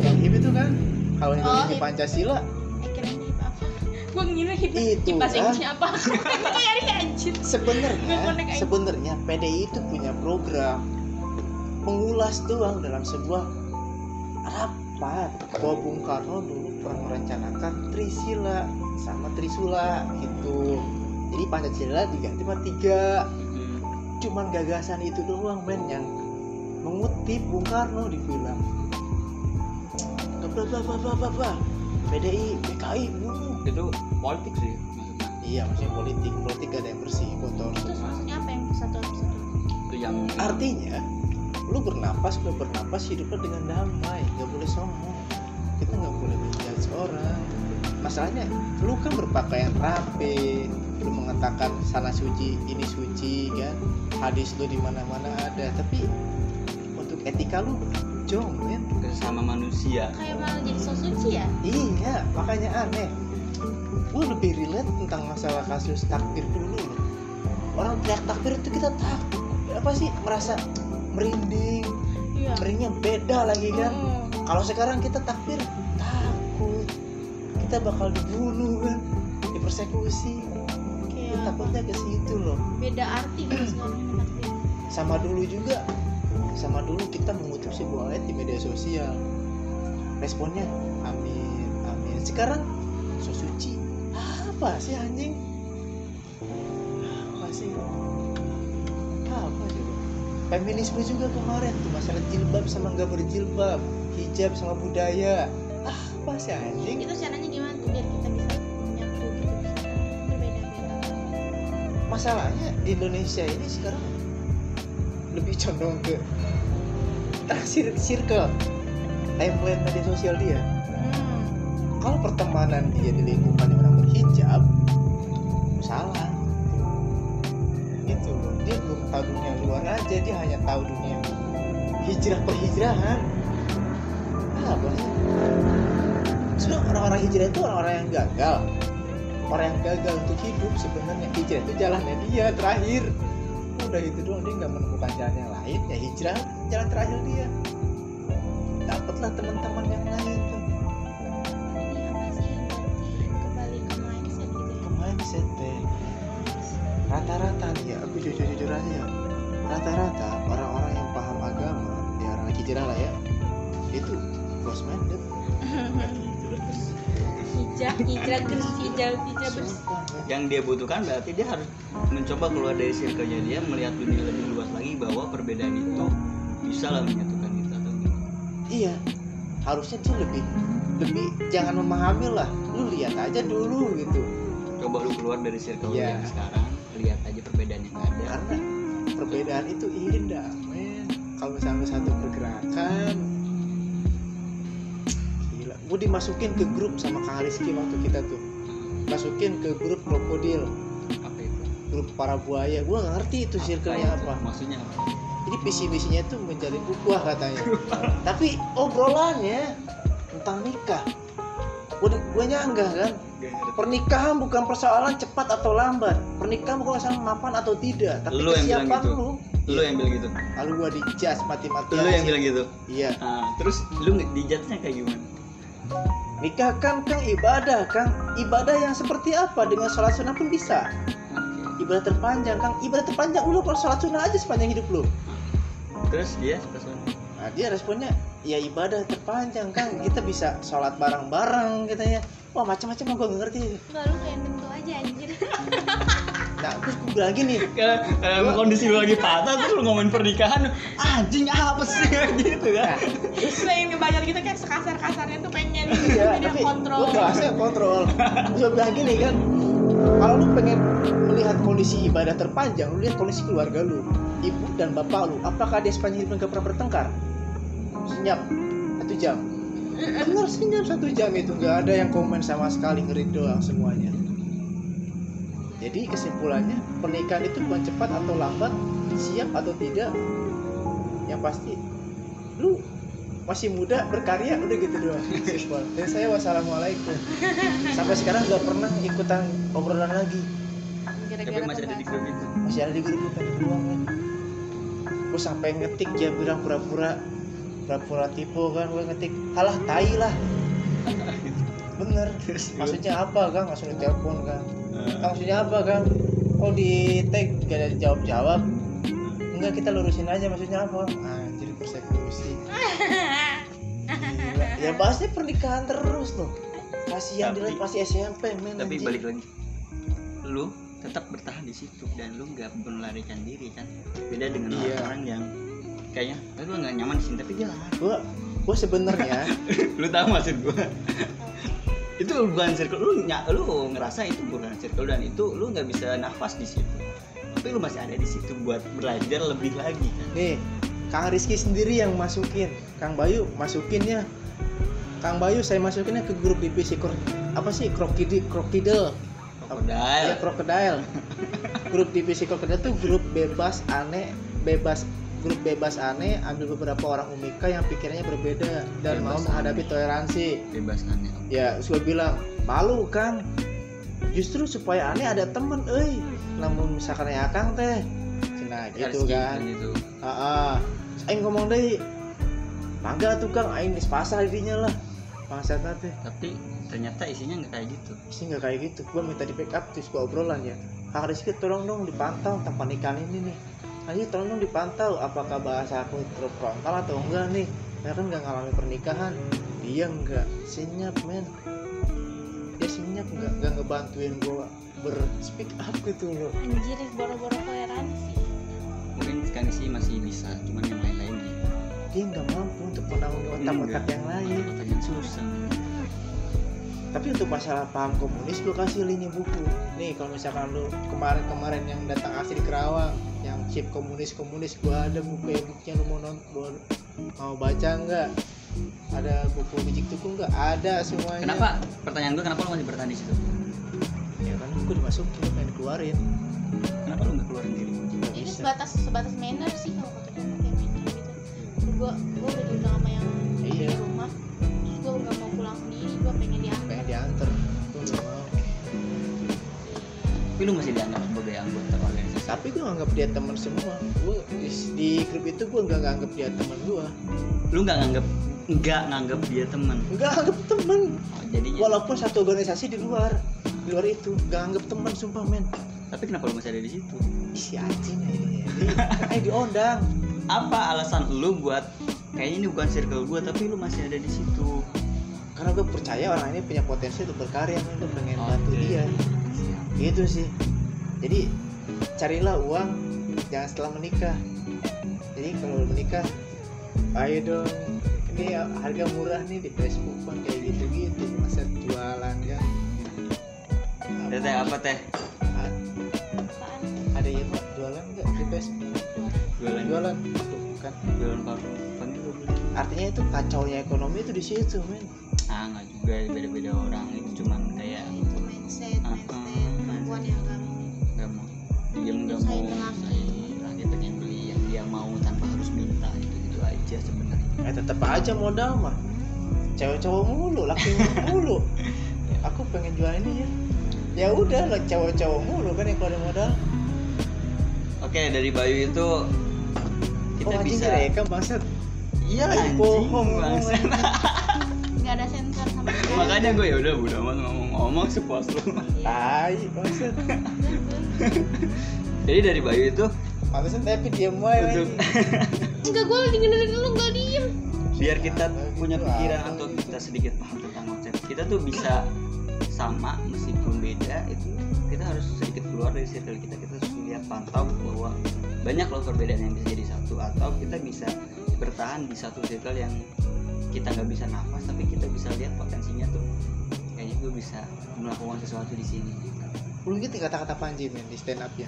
[SPEAKER 1] Yang hip itu kan kalau yang
[SPEAKER 3] Oh, hip.
[SPEAKER 1] Pancasila.
[SPEAKER 3] Eh kira hip apa? Gue ngira hip
[SPEAKER 1] Itu,
[SPEAKER 3] hip bahasa apa? Gue nyari anjir
[SPEAKER 1] sebenarnya sebenarnya PDI itu punya program mengulas doang dalam sebuah rapat. Bahwa Bung Karno dulu pernah merencanakan Trisila sama Trisula gitu jadi Pancasila diganti sama tiga.
[SPEAKER 2] Hmm.
[SPEAKER 1] cuman gagasan itu doang men yang mengutip Bung Karno di film. Bla bla bla bla bla bla PDI PKI bunuh
[SPEAKER 2] itu politik sih maksudnya.
[SPEAKER 1] Iya maksudnya politik politik gak ada yang bersih kotor.
[SPEAKER 3] Terus maksudnya apa yang satu satu
[SPEAKER 2] itu yang
[SPEAKER 1] artinya lu bernapas lu bernapas hidupnya dengan damai nggak boleh sombong. Kita nggak boleh menjudge orang. Masalahnya lu kan berpakaian rapi lu mengatakan sana suci ini suci kan? Hadis lu di mana mana ada. Tapi untuk etika lu jong men.
[SPEAKER 2] Sesama manusia.
[SPEAKER 3] kayak malah jadi so suci ya?
[SPEAKER 1] Iya makanya aneh. Gue lebih relate tentang masalah kasus takbir dulu. Loh. orang teriak takbir itu kita takut apa sih? Merasa merinding
[SPEAKER 3] iya.
[SPEAKER 1] merindingnya beda lagi kan?
[SPEAKER 3] Mm-mm.
[SPEAKER 1] kalau sekarang kita takbir takut. Kita bakal dibunuh kan? Dipersekusi takutnya ke situ loh.
[SPEAKER 3] Beda arti gitu
[SPEAKER 1] sama dulu juga. Sama dulu kita mengutuk sebuah ayat di media sosial. Responnya amin amin. Sekarang so suci. Apa sih anjing? Apa sih? Apa coba feminisme juga kemarin tuh masalah jilbab sama nggak berjilbab hijab sama budaya. Apa sih anjing?
[SPEAKER 3] Itu caranya
[SPEAKER 1] masalahnya Indonesia ini sekarang lebih condong ke taksir circle timeline media sosial dia.
[SPEAKER 3] Hmm.
[SPEAKER 1] kalau pertemanan dia di lingkungan orang berhijab salah. Gitu loh. Dia belum tahu dunia luar aja dia hanya tahu dunia hijrah perhijrahan. Apa sih? Sebenarnya orang-orang hijrah itu orang-orang yang gagal orang yang gagal untuk hidup sebenarnya hijrah itu jalannya dia terakhir. Udah itu doang dia nggak menemukan jalan yang lain ya hijrah jalan terakhir dia. Dapatlah teman-teman yang lain tuh
[SPEAKER 3] kembali ke mindset gitu ya
[SPEAKER 1] ke rata-rata nih ya aku jujur-jujur aja ya. Rata-rata orang-orang yang paham agama ya orang hijrah lah ya. Itu close minded
[SPEAKER 3] hijrah terus hijab hijab bersih
[SPEAKER 2] Yang dia butuhkan berarti dia harus mencoba keluar dari circle-nya dia melihat dunia lebih luas lagi bahwa perbedaan itu bisa lah menyatukan kita atau gimana.
[SPEAKER 1] iya harusnya dia lebih lebih jangan memahami lah lu lihat aja dulu gitu
[SPEAKER 2] Coba lu keluar dari circle
[SPEAKER 1] Iya.
[SPEAKER 2] yang sekarang, lihat aja perbedaan yang ada.
[SPEAKER 1] karena perbedaan itu indah men kalau misalnya satu pergerakan gue dimasukin ke grup sama Kang Rizky waktu kita tuh masukin ke grup krokodil
[SPEAKER 2] Apa itu?
[SPEAKER 1] grup para buaya gue gak ngerti itu circle-nya
[SPEAKER 2] itu?
[SPEAKER 1] apa
[SPEAKER 2] Maksudnya apa?
[SPEAKER 1] jadi visi misinya itu menjalin ukhuwah katanya tapi obrolannya tentang nikah gue gue nyanggah kan pernikahan bukan persoalan cepat atau lambat pernikahan bukan persoalan mapan atau tidak tapi
[SPEAKER 2] Lu yang bilang
[SPEAKER 1] kesiapan
[SPEAKER 2] gitu.
[SPEAKER 1] lu
[SPEAKER 2] Lu yang bilang gitu.
[SPEAKER 1] lalu gua dijas mati-matian
[SPEAKER 2] Lu yang bilang gitu.
[SPEAKER 1] iya
[SPEAKER 2] Nah, terus lu dijudge-nya kayak gimana?
[SPEAKER 1] Nikah kan kang ibadah kang. Ibadah yang seperti apa dengan sholat sunnah pun bisa. Ibadah terpanjang kang. Ibadah terpanjang lu kalau sholat sunnah aja sepanjang hidup lu.
[SPEAKER 2] Terus dia respon
[SPEAKER 1] nah dia responnya ya ibadah terpanjang kang. Kita bisa sholat bareng-bareng katanya. Wah macam-macam gua gak ngerti.
[SPEAKER 3] Enggak lu kayak
[SPEAKER 1] terus gua bilang gini
[SPEAKER 2] Karena karena kondisi lu lagi patah terus lu ngomongin pernikahan anjing apa sih? Gitu kan.
[SPEAKER 3] Terus pengen ngebayar gitu kayak sekasar-kasarnya tuh pengen
[SPEAKER 1] iya
[SPEAKER 3] jadi
[SPEAKER 1] tapi
[SPEAKER 3] kontrol.
[SPEAKER 1] gua bahasnya kontrol. Terus gua bilang gini kan kalau lu pengen melihat kondisi ibadah terpanjang lu lihat kondisi keluarga lu ibu dan bapak lu apakah dia sepanjang hidup nggak pernah bertengkar? Senyap satu jam. Bener senyap satu jam itu nggak ada yang komen sama sekali ngerit doang semuanya jadi kesimpulannya pernikahan itu bukan cepat atau lambat siap atau tidak yang pasti lu masih muda berkarya udah gitu doang. Simpel. dan saya wassalamualaikum. Sampai sekarang nggak pernah ikutan obrolan lagi.
[SPEAKER 2] Tapi masih ada di grup itu.
[SPEAKER 1] Masih ada di grup itu doang kan. Gue sampai ngetik dia bilang pura-pura pura-pura tipu kan. Gue ngetik halah tai lah bener. Maksudnya apa kan langsung ditelepon kan Kang, maksudnya apa kan oh di tag gak ada jawab jawab enggak kita lurusin aja maksudnya apa? Anjir persekusi ya bahasnya pernikahan terus loh. Kasihan dia masih SMP men
[SPEAKER 2] tapi balik lagi. Lu tetap bertahan di situ dan lu nggak melarikan diri kan? Beda dengan
[SPEAKER 1] Iya.
[SPEAKER 2] orang yang kayaknya "Eh, lu nggak nyaman di sini tapi dia
[SPEAKER 1] gua gua sebenarnya
[SPEAKER 2] lu tahu maksud gua itu bukan circle lu ny- lu ngerasa itu bukan circle dan itu lu nggak bisa nafas di situ. Tapi lu masih ada di situ buat belajar lebih lagi. Kan
[SPEAKER 1] nih Kang Rizky sendiri yang masukin. Kang Bayu masukinnya. Kang Bayu saya masukinnya ke grup divisi kro, apa sih? Krokidi krokodil ya
[SPEAKER 2] krokodil
[SPEAKER 1] grup divisi krokodil tuh grup bebas aneh bebas grup bebas aneh ambil beberapa orang umika yang pikirannya berbeda dan mau
[SPEAKER 2] Bebas
[SPEAKER 1] menghadapi
[SPEAKER 2] aneh.
[SPEAKER 1] toleransi.
[SPEAKER 2] Bebas aneh.
[SPEAKER 1] ya gue bilang malu kang justru supaya aneh ada temen eh namun misalkan ya kang teh. Cina gitu kan.
[SPEAKER 2] Gitu.
[SPEAKER 1] ah ah. Aing ngomong deh mangga tuh kang. Aing pasrah dirinya lah. Bangsat teh
[SPEAKER 2] Tapi ternyata isinya nggak kayak gitu.
[SPEAKER 1] sih nggak kayak gitu. Gua minta di backup terus gua obrolan ya. Kak Rizky tolong dong dipantau tentang pernikahan ini nih ayo tolong dong dipantau apakah bahasa aku frontal atau enggak nih? Saya kan nggak ngalami pernikahan. Dia enggak senyap men. Dia senyap enggak nggak ngebantuin gua berspeak up gitu loh.
[SPEAKER 3] Anjir boro-boro toleransi.
[SPEAKER 2] Mungkin sekarang sih masih bisa, cuman yang lain-lain gitu.
[SPEAKER 1] dia nggak mampu untuk menanggung otak-otak yang lain.
[SPEAKER 2] Otak yang susah.
[SPEAKER 1] tapi untuk masalah paham komunis lu kasih lini buku. Nih kalau misalkan lu kemarin-kemarin yang datang aksi di Kerawang yang chip komunis komunis gua ada buku ya bukunya lu mau nonton mau baca nggak? Ada buku biji tuku nggak? Ada semuanya.
[SPEAKER 2] Kenapa? Pertanyaan gue kenapa lu masih bertahan di situ?
[SPEAKER 1] ya kan buku dimasukin lu pengen keluarin.
[SPEAKER 2] Kenapa lu nggak keluarin diri?
[SPEAKER 3] ini
[SPEAKER 1] bisa.
[SPEAKER 3] sebatas sebatas manner sih kalau kata gue kayak manner gitu. Gue gue udah bilang sama yang
[SPEAKER 1] Iya.
[SPEAKER 3] di rumah terus gue nggak mau pulang sendiri gue pengen diantar.
[SPEAKER 1] Pengen diantar. Tuh nggak mau.
[SPEAKER 2] Tapi lu masih dianggap sebagai anggota.
[SPEAKER 1] Tapi gue nganggap dia teman semua gue di, grup itu gue nggak nganggap dia teman gue
[SPEAKER 2] Lu nggak nganggap nggak nganggap dia teman.
[SPEAKER 1] nggak anggap teman
[SPEAKER 2] Oh, jadinya.
[SPEAKER 1] walaupun satu organisasi di luar di luar itu nggak anggap teman sumpah men
[SPEAKER 2] Tapi kenapa lu masih ada di situ?
[SPEAKER 1] isi anjing ini eh diondang
[SPEAKER 2] Apa alasan lu buat kayaknya ini bukan circle gue tapi lu masih ada di situ?
[SPEAKER 1] karena gue percaya orang ini punya potensi untuk berkarya gue pengen bantu
[SPEAKER 2] Oke.
[SPEAKER 1] dia gitu sih jadi carilah uang jangan setelah menikah. Jadi kalau menikah ayo dong. Ini harga murah nih di Facebook bang kayak gitu gitu masa jualan kan
[SPEAKER 2] Teh teh apa teh?
[SPEAKER 1] A-
[SPEAKER 3] apaan?
[SPEAKER 1] Ada ya pak jualan nggak di Facebook?
[SPEAKER 2] Jualan.
[SPEAKER 1] Jualan. Tuh, kan.
[SPEAKER 2] Jualan parfum. Beli.
[SPEAKER 1] artinya itu kacaunya ekonomi itu di situ men.
[SPEAKER 2] Ah nggak juga beda-beda orang. Itu cuman kayak
[SPEAKER 3] Ya, itu mindset.
[SPEAKER 2] Ah,
[SPEAKER 3] mindset
[SPEAKER 2] dia nggak mau lah. dia pengen beli yang dia mau tanpa harus minta gitu gitu aja sebenarnya.
[SPEAKER 1] Eh tetap aja modal mah. Cewek cowok mulu laki mulu. Aku pengen jual ini. Ya ya udah lah cowok cowok mulu kan yang keluarin modal.
[SPEAKER 2] Oke dari Bayu itu kita
[SPEAKER 1] oh,
[SPEAKER 2] bisa
[SPEAKER 1] direkam bangsat.
[SPEAKER 2] Iya
[SPEAKER 1] bohong,
[SPEAKER 2] bangsa.
[SPEAKER 3] nggak ada sensor sama sekali.
[SPEAKER 2] Makanya gue ya udah udah amat ngomong-ngomong sepuas lu
[SPEAKER 1] tai bangsat
[SPEAKER 2] jadi dari Bayu itu?
[SPEAKER 1] Pantesan tapi diem aja anjing.
[SPEAKER 3] enggak gue lagi dengerin lu nggak diem.
[SPEAKER 2] Biar kita
[SPEAKER 1] Apa
[SPEAKER 2] punya pikiran atau kita sedikit paham tentang konsep. Kita tuh bisa sama meskipun beda itu kita harus sedikit keluar dari circle kita. Kita harus lihat pantau bahwa banyak loh perbedaan yang bisa jadi satu. Atau kita bisa bertahan di satu circle yang kita nggak bisa nafas tapi kita bisa lihat potensinya tuh gue bisa melakukan sesuatu di sini
[SPEAKER 1] belum gitu kata-kata Panji men di stand up ya.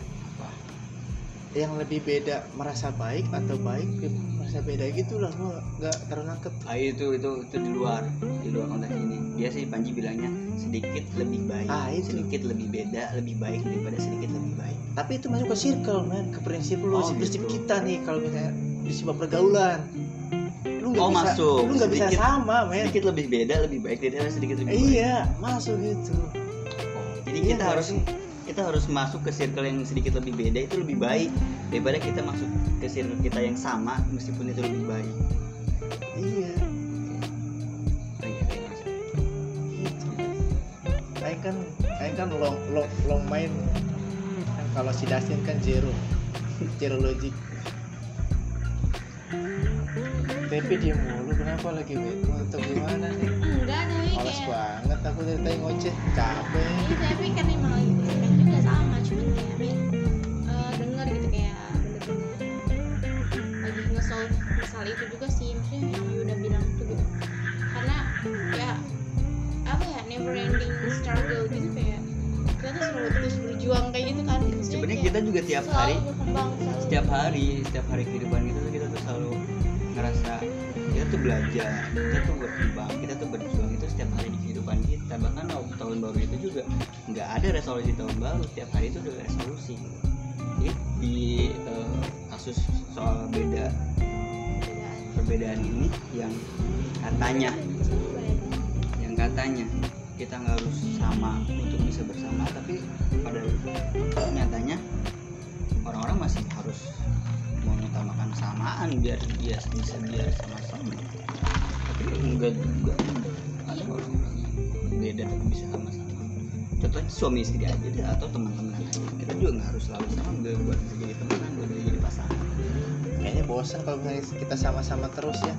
[SPEAKER 1] Yang lebih beda merasa baik atau baik ya, merasa beda gitulah gua nggak terlalu nangkep
[SPEAKER 2] ah itu itu itu di luar di luar konteks ini. Dia sih Panji bilangnya sedikit lebih baik
[SPEAKER 1] Ah, itu.
[SPEAKER 2] sedikit lebih beda lebih baik daripada sedikit lebih baik.
[SPEAKER 1] Tapi itu masuk ke circle men ke prinsip lu
[SPEAKER 2] Oh,
[SPEAKER 1] prinsip
[SPEAKER 2] gitu.
[SPEAKER 1] kita nih kalau misalnya di sebuah pergaulan lu
[SPEAKER 2] Oh,
[SPEAKER 1] bisa
[SPEAKER 2] masuk.
[SPEAKER 1] lu nggak bisa sama men.
[SPEAKER 2] Sedikit lebih beda lebih baik daripada sedikit lebih baik.
[SPEAKER 1] iya masuk gitu.
[SPEAKER 2] Jadi
[SPEAKER 1] Iya
[SPEAKER 2] kita harus
[SPEAKER 1] sih?
[SPEAKER 2] kita harus masuk ke circle yang sedikit lebih beda itu lebih baik. Daripada kita masuk ke circle kita yang sama meskipun itu lebih baik.
[SPEAKER 1] Iya.
[SPEAKER 2] Oh,
[SPEAKER 1] gitu. Aing kan Aing kan long long long main. Kan kalau si Dustin kan zero. Zero logic tapi dia mulu kenapa lagi bete atau gimana nih?
[SPEAKER 3] Enggak tapi
[SPEAKER 1] males
[SPEAKER 3] kayak
[SPEAKER 1] banget aku dari tadi ngoceh capek.
[SPEAKER 3] Iya, tapi kan emang lagi kan juga sama cuman kayak Min eh, denger gitu kayak bener-bener lagi nge-solve masalah itu juga sih maksudnya yang udah bilang itu gitu. Karena ya apa ya never ending struggle gitu kayak kita tuh selalu terus berjuang kayak gitu kan
[SPEAKER 2] sebenarnya kita juga tiap hari
[SPEAKER 3] berkembang selalu
[SPEAKER 2] setiap hari setiap hari kehidupan kita tuh kita ngerasa kita tuh belajar kita tuh berkembang kita tuh berjuang itu setiap hari di kehidupan kita bahkan tahun baru itu juga nggak ada resolusi tahun baru setiap hari itu udah resolusi Jadi di eh, kasus soal beda
[SPEAKER 3] Perbedaan.
[SPEAKER 2] ini yang katanya yang katanya kita nggak harus sama untuk bisa bersama tapi pada nyatanya orang-orang masih harus samaan biar dia bisa biar sama-sama. Tapi enggak juga. Ada yang beda tapi bisa sama-sama. Contohnya suami istri aja deh, atau teman-teman aja kita juga nggak harus selalu sama nggak buat bisa jadi teman buat bisa jadi pasangan.
[SPEAKER 1] Kayaknya bosan kalau misalnya kita sama-sama terus ya.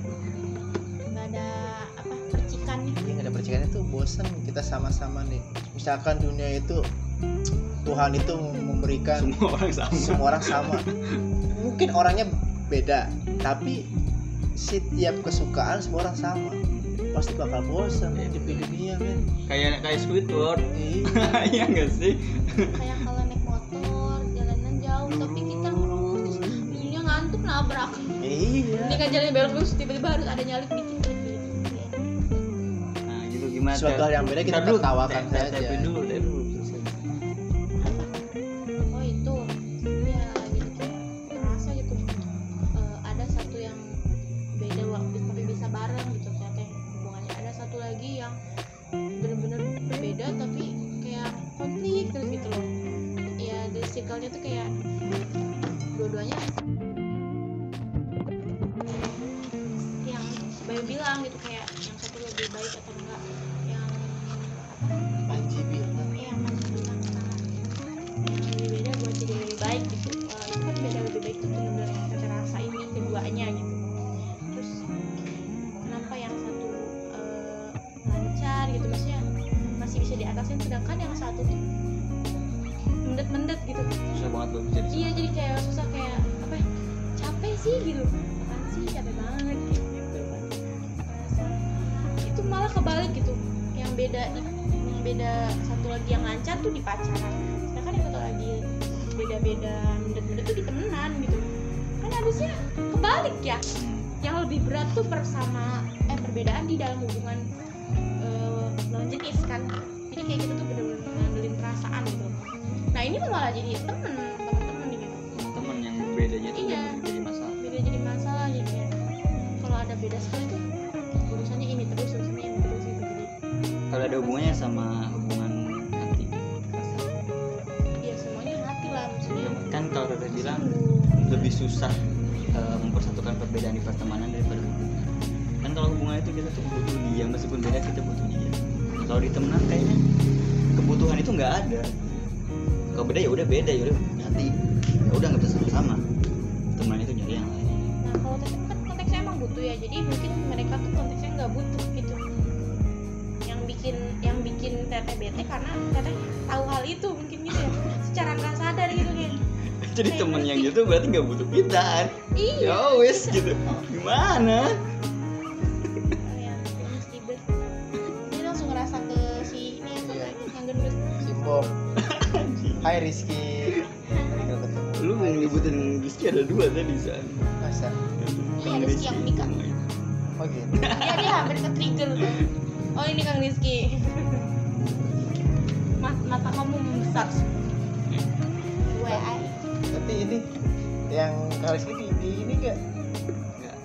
[SPEAKER 3] Nggak ada apa percikan. Nih
[SPEAKER 1] ini nggak ada percikannya tuh bosan kita sama-sama nih. Misalkan dunia itu Tuhan itu memberikan
[SPEAKER 2] semua orang sama.
[SPEAKER 1] semua orang sama. Mungkin orangnya beda tapi setiap kesukaan semua orang sama pasti bakal bosan ya di dunia men
[SPEAKER 2] kayak kayak Squidward
[SPEAKER 1] iya
[SPEAKER 2] iya nggak sih
[SPEAKER 3] kayak kalau naik motor jalanan jauh tapi kita lurus terus dunia ngantuk nabrak
[SPEAKER 1] iya
[SPEAKER 3] ini kan jalan belok terus tiba-tiba harus ada nyalip dikit
[SPEAKER 2] nah gitu gimana
[SPEAKER 1] Suatu hal yang beda kita tertawakan saja.
[SPEAKER 2] dulu
[SPEAKER 3] kebalik ya. Yang lebih berat tuh bersama eh perbedaan di dalam hubungan eh, lawan jenis kan. Jadi kayak gitu tuh bener-bener ngandelin perasaan gitu. Nah ini malah jadi temen temen-temen gitu
[SPEAKER 2] teman yang bedanya tuh
[SPEAKER 3] Iya.
[SPEAKER 2] yang jadi masalah.
[SPEAKER 3] beda jadi masalah jadi kayak kalau ada beda sekali tuh urusannya ini terus urusannya ini terus gitu. Jadi
[SPEAKER 2] kalau ada hubungannya sama hubungan hati perasaan.
[SPEAKER 3] ya semuanya hati lah maksudnya.
[SPEAKER 2] Kan kalau kita bilang lebih susah eh, mempersatukan perbedaan di pertemanan daripada hubungan kan kalau hubungan itu kita tuh butuh dia meskipun beda kita butuh dia. Kalau di temenan kayaknya kebutuhan itu nggak ada. Kalau beda ya udah beda ya udah hati ya udah nggak bisa sama-sama. Teman itu nyari yang lain.
[SPEAKER 3] Nah kalau tetep kan konteksnya emang butuh ya jadi mungkin mereka tuh konteksnya nggak butuh gitu. Yang bikin yang bikin teteh bete karena teteh tahu hal itu mungkin gitu ya. Secara nggak sadar gitu kan.
[SPEAKER 2] Jadi temen yang gitu berarti nggak butuh kita
[SPEAKER 3] iya.
[SPEAKER 2] Ya wes gitu. Gimana?
[SPEAKER 3] Oh, dia langsung ngerasa ke si ini ya
[SPEAKER 1] Iya.
[SPEAKER 3] yang gendut.
[SPEAKER 1] Simbol Hai Rizky.
[SPEAKER 2] Lu mau nyebutin Rizky ada dua tadi san.
[SPEAKER 1] Masa?
[SPEAKER 3] Iya, Rizky yang nikah.
[SPEAKER 1] Oh gitu.
[SPEAKER 3] Dia dia hampir ke trigger oh ini kang Rizky. Mat, mata kamu membesar. Gue ay
[SPEAKER 1] Tapi ini Yang Kak Rizky di, ini gak?
[SPEAKER 2] Nggak.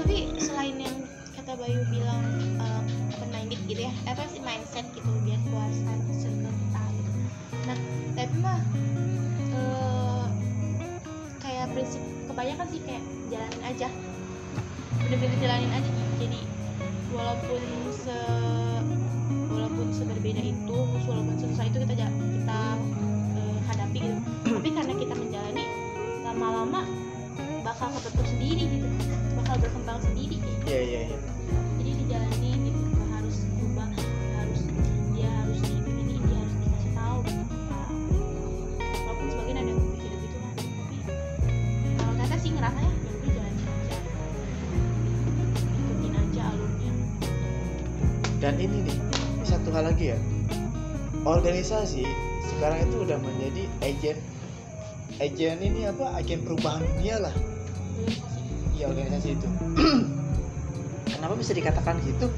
[SPEAKER 3] tapi selain yang kata Bayu bilang uh, open minded gitu ya apa sih mindset gitu biar puasa circle kita gitu nah tapi mah eh, kayak prinsip kebanyakan sih kayak jalanin aja. Bener-bener jalanin aja. Jadi walaupun se walaupun seberbeda itu walaupun susah itu kita kita eh, hadapi gitu. Tapi karena kita bakal kebentuk sendiri gitu. Bakal berkembang sendiri gitu.
[SPEAKER 1] Iya iya iya.
[SPEAKER 3] Jadi dijalani gitu nggak harus nggak harus dia harus di ini dia harus dikasih tahu Nah, walaupun sebagian ada yang berpikir gitu kan tapi kalau kata sih ngerasanya ya udah jalanin aja. Ikutin aja alurnya.
[SPEAKER 1] Dan ini nih Satu hal lagi ya. Organisasi Sekarang itu udah menjadi agen Agen ini apa? Agen perubahan dunia lah Di organisasi itu. Kenapa bisa dikatakan gitu?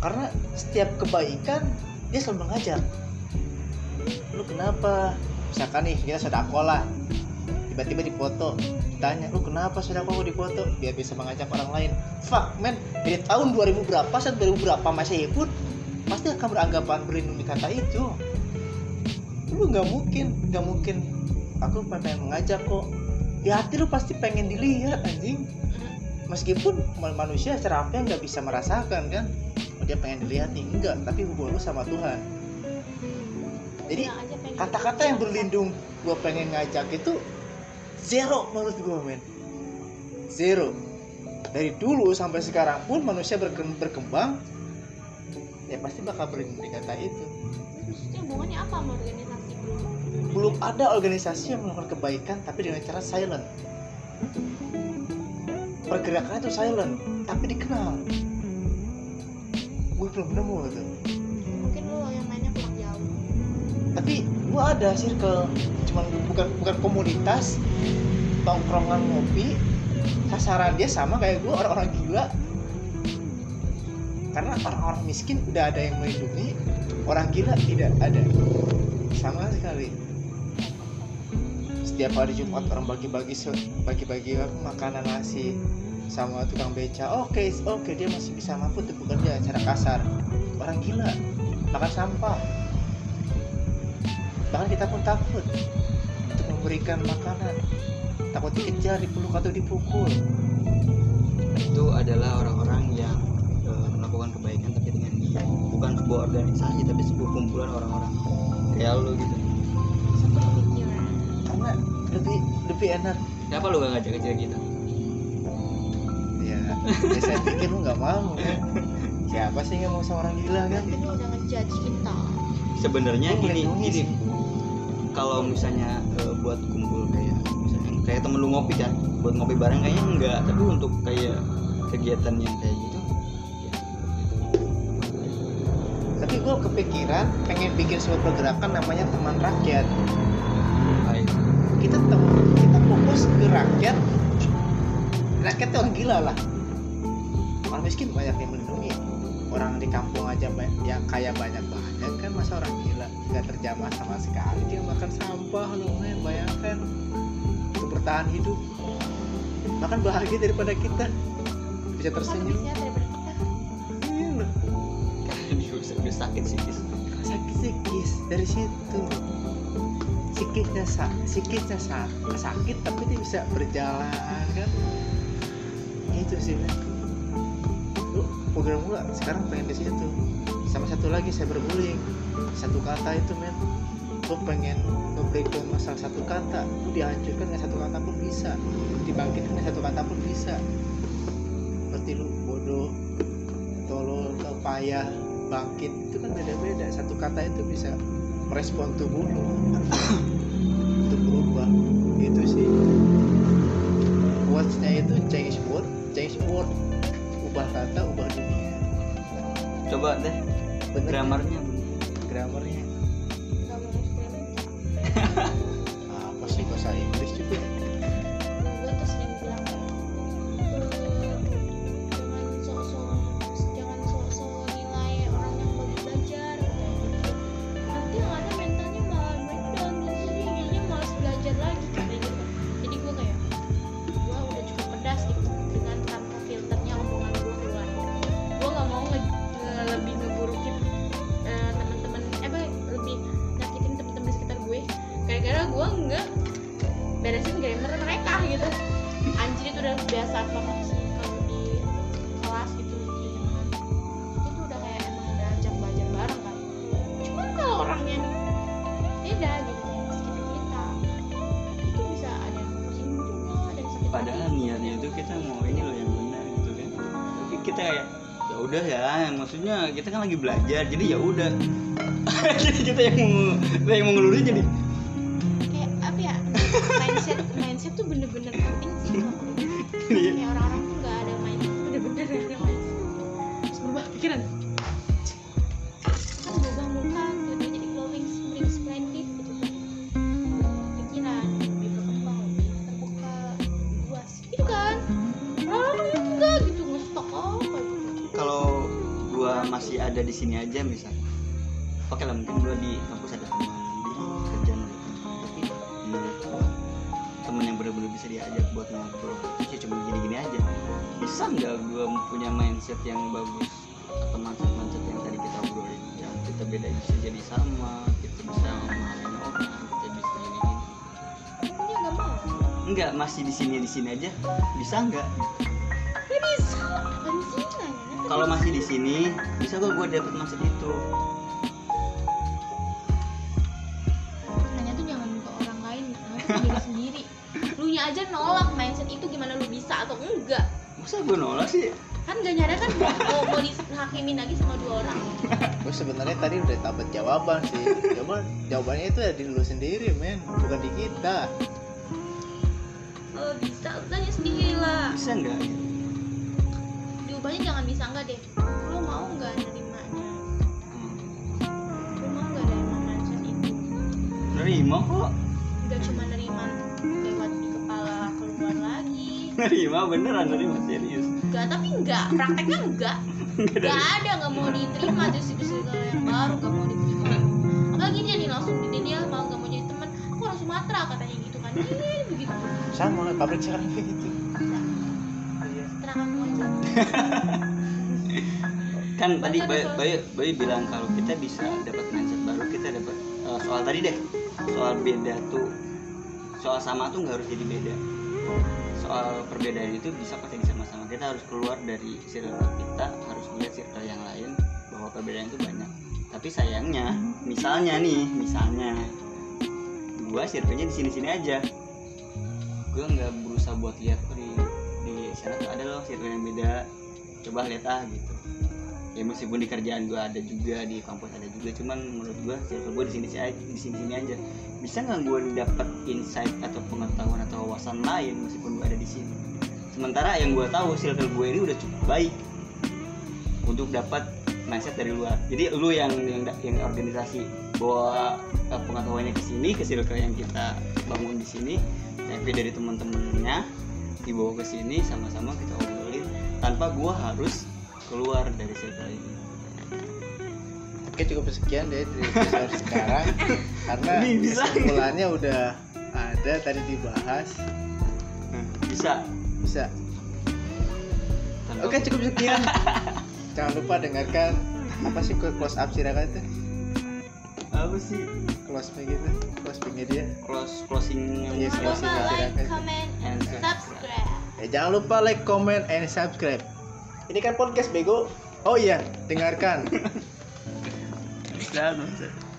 [SPEAKER 1] Karena setiap kebaikan dia selalu mengajar. Lu kenapa? Misalkan nih kita sodako lah. Tiba-tiba dipoto ditanya lu kenapa sodako kok dipoto? Biar bisa mengajak orang lain. Fuck man dari tahun 2000 berapa saat 2000 berapa masih pun pasti akan beranggapan berlindung di kata itu. Lu nggak mungkin nggak mungkin. Aku pengen mengajak kok di hati lu pasti pengen dilihat anjing. Meskipun ma- manusia secara apa nggak bisa merasakan kan? Oh, dia pengen dilihat nih. Enggak tapi hubungan lu sama Tuhan. Jadi
[SPEAKER 3] pengen
[SPEAKER 1] kata-kata yang berlindung gue pengen ngajak itu zero menurut gue men. Zero. Dari dulu sampai sekarang pun manusia berke- berkembang ya pasti bakal berlindung di kata itu.
[SPEAKER 3] Maksudnya hubungannya apa sama organisasi belum?
[SPEAKER 1] ada organisasi yang melakukan kebaikan tapi dengan cara silent. Pergerakannya itu silent tapi dikenal. Gue belum nemu tuh
[SPEAKER 3] Mungkin lo yang mainnya kurang jauh.
[SPEAKER 1] tapi gue ada circle cuman bukan bukan komunitas tongkrongan ngopi. Sasaran dia sama kayak gue orang-orang gila. Karena orang-orang miskin udah ada yang melindungi orang gila tidak ada. Sama sekali setiap hari Jumat orang bagi-bagi bagi-bagi makanan nasi sama tukang beca. Oke oke dia masih bisa mampu untuk bekerja cara kasar. Orang gila makan sampah. Bahkan kita pun takut untuk memberikan makanan. Takut dikejar dipeluk atau dipukul.
[SPEAKER 2] Itu adalah orang-orang yang eh, melakukan kebaikan tapi dengan niat. Bukan sebuah organisasi tapi sebuah kumpulan orang-orang. Kayak lu gitu.
[SPEAKER 1] Karena lebih lebih enak.
[SPEAKER 2] Kenapa lu gak ngajak ngajak kita?
[SPEAKER 1] Ya, ya saya pikir lu nggak mau kan? Siapa sih nggak mau sama orang gila kan?
[SPEAKER 3] Tapi lo udah ngejudge kita.
[SPEAKER 2] sebenarnya gini gini. kalau misalnya eh, buat kumpul kayak misalnya kayak temen lu ngopi kan buat ngopi bareng kayaknya enggak. Tapi untuk kayak kegiatan yang kayak gitu ya,
[SPEAKER 1] tapi gue kepikiran pengen bikin sebuah pergerakan namanya teman rakyat kita tem kita fokus ke rakyat. Rakyat tuh orang gila lah. Orang miskin banyak yang melindungi. Orang di kampung aja yang kaya banyak banyak kan masa orang gila. Nggak terjamah sama sekali dia makan sampah men bayangkan. Untuk bertahan hidup. Makan bahagia daripada kita. Bisa tersenyum.
[SPEAKER 3] Habisnya daripada kita.
[SPEAKER 1] Iya
[SPEAKER 2] udah sakit psikis.
[SPEAKER 1] Sakit psikis. Dari situ psikisnya sa sakit tapi dia bisa berjalan kan? Itu sih lu program gua sekarang pengen ke situ. Sama satu lagi cyberbullying. Satu kata itu men. Lu pengen nge-breakdown masalah satu kata lu dihancurkan dengan satu kata pun bisa. Dibangkitkan dengan satu kata pun bisa. Seperti lu bodoh tolol payah bangkit itu kan beda-beda. Satu kata itu bisa merespon tubuh. Lu untuk berubah. Itu sih. Quotesnya itu change word change word ubah kata ubah dunia.
[SPEAKER 2] Coba deh.
[SPEAKER 1] Bener.
[SPEAKER 2] Grammarnya.
[SPEAKER 1] Grammarnya
[SPEAKER 3] udah biasa banget sih kalau di kelas gitu di zaman itu udah kayak emang udah ajak belajar bareng kan. Cuman kalau orangnya beda gitu sekitar kita itu bisa ada yang juga ada yang sakit
[SPEAKER 2] padahal
[SPEAKER 3] hati.
[SPEAKER 2] niatnya itu kita mau ini loh yang benar gitu kan. Tapi kita kayak ya udah ya maksudnya kita kan lagi belajar jadi ya udah. Jadi kita yang mau yang mau ngelurin jadi di sini aja bisa nggak
[SPEAKER 3] Ya bisa.
[SPEAKER 2] Kalau masih di sini bisa gak gue dapet mindset itu
[SPEAKER 3] Nanya tuh jangan ke orang lain, diri sendiri. Lu nya aja nolak mindset itu gimana lu bisa atau enggak?
[SPEAKER 2] masa gue nolak sih
[SPEAKER 3] Kan gak nyadar kan mau, mau dihakimin lagi sama dua orang.
[SPEAKER 1] gue sebenarnya tadi udah dapat jawaban sih jawaban jawabannya itu ada di lu sendiri men bukan di kita
[SPEAKER 3] bisa, tanya sendiri lah.
[SPEAKER 2] bisa nggak
[SPEAKER 3] Diubahnya jangan bisa enggak deh. Lu mau nggak nerimanya?
[SPEAKER 2] Hmm.
[SPEAKER 3] Lu mau nggak nerima mindset itu?
[SPEAKER 2] nerima kok
[SPEAKER 3] Gak cuma nerima lewat di kepala keluar lagi.
[SPEAKER 2] nerima beneran nerima serius
[SPEAKER 3] Enggak, tapi enggak. Prakteknya enggak.
[SPEAKER 2] Nggak
[SPEAKER 3] Gak
[SPEAKER 2] dari-
[SPEAKER 3] ada, gak mau diterima terus itu circle yang baru gak mau diterima. Apalagi dia nih langsung dia, mau gak mau jadi teman. Aku orang Sumatera katanya. Ih, begitu.
[SPEAKER 1] sama pabrik sekarang kayak gitu?
[SPEAKER 2] Kan tadi
[SPEAKER 3] Banyak
[SPEAKER 2] Bayu, Bayu bilang kalau kita bisa dapat mindset baru kita dapat eh, soal tadi deh. Soal beda tuh soal sama tuh nggak harus jadi beda. Soal perbedaan itu bisa jadi sama-sama. Kita harus keluar dari circle kita harus lihat circle yang lain bahwa perbedaan itu banyak. Tapi sayangnya misalnya nih misalnya gua circle-nya di sini-sini aja. Gua nggak berusaha buat lihat di di sana tuh ada loh circle yang beda. Coba lihat ah gitu. Ya meskipun di kerjaan gue ada juga di kampus ada juga cuman menurut gue circle gue di sini di sini sini aja. Bisa nggak gue dapat insight atau pengetahuan atau wawasan lain meskipun gue ada di sini? Sementara yang gue tahu circle gue ini udah cukup baik untuk dapat mindset dari luar. Jadi lu yang yang, yang organisasi bawa eh, pengetahuannya ke sini ke circle yang kita bangun di sini. Tapi dari teman-temannya dibawa ke sini sama-sama kita obrolin tanpa gua harus keluar dari circle ini.
[SPEAKER 1] Oke cukup sekian deh dari episode sekarang. Karena kesimpulannya udah ada tadi dibahas.
[SPEAKER 2] Nah, bisa.
[SPEAKER 1] Bisa. Oke cukup sekian. Jangan lupa dengarkan apa sih close up sirakat itu
[SPEAKER 2] apa sih.
[SPEAKER 1] Close gitu close nya dia.
[SPEAKER 2] Close closing yang
[SPEAKER 1] Yes,
[SPEAKER 3] Jangan
[SPEAKER 1] closing
[SPEAKER 3] lupa like, comment,
[SPEAKER 2] and
[SPEAKER 3] subscribe.
[SPEAKER 1] ya jangan lupa like comment and subscribe. Ini kan podcast bego. Oh iya dengarkan.
[SPEAKER 2] Subscribe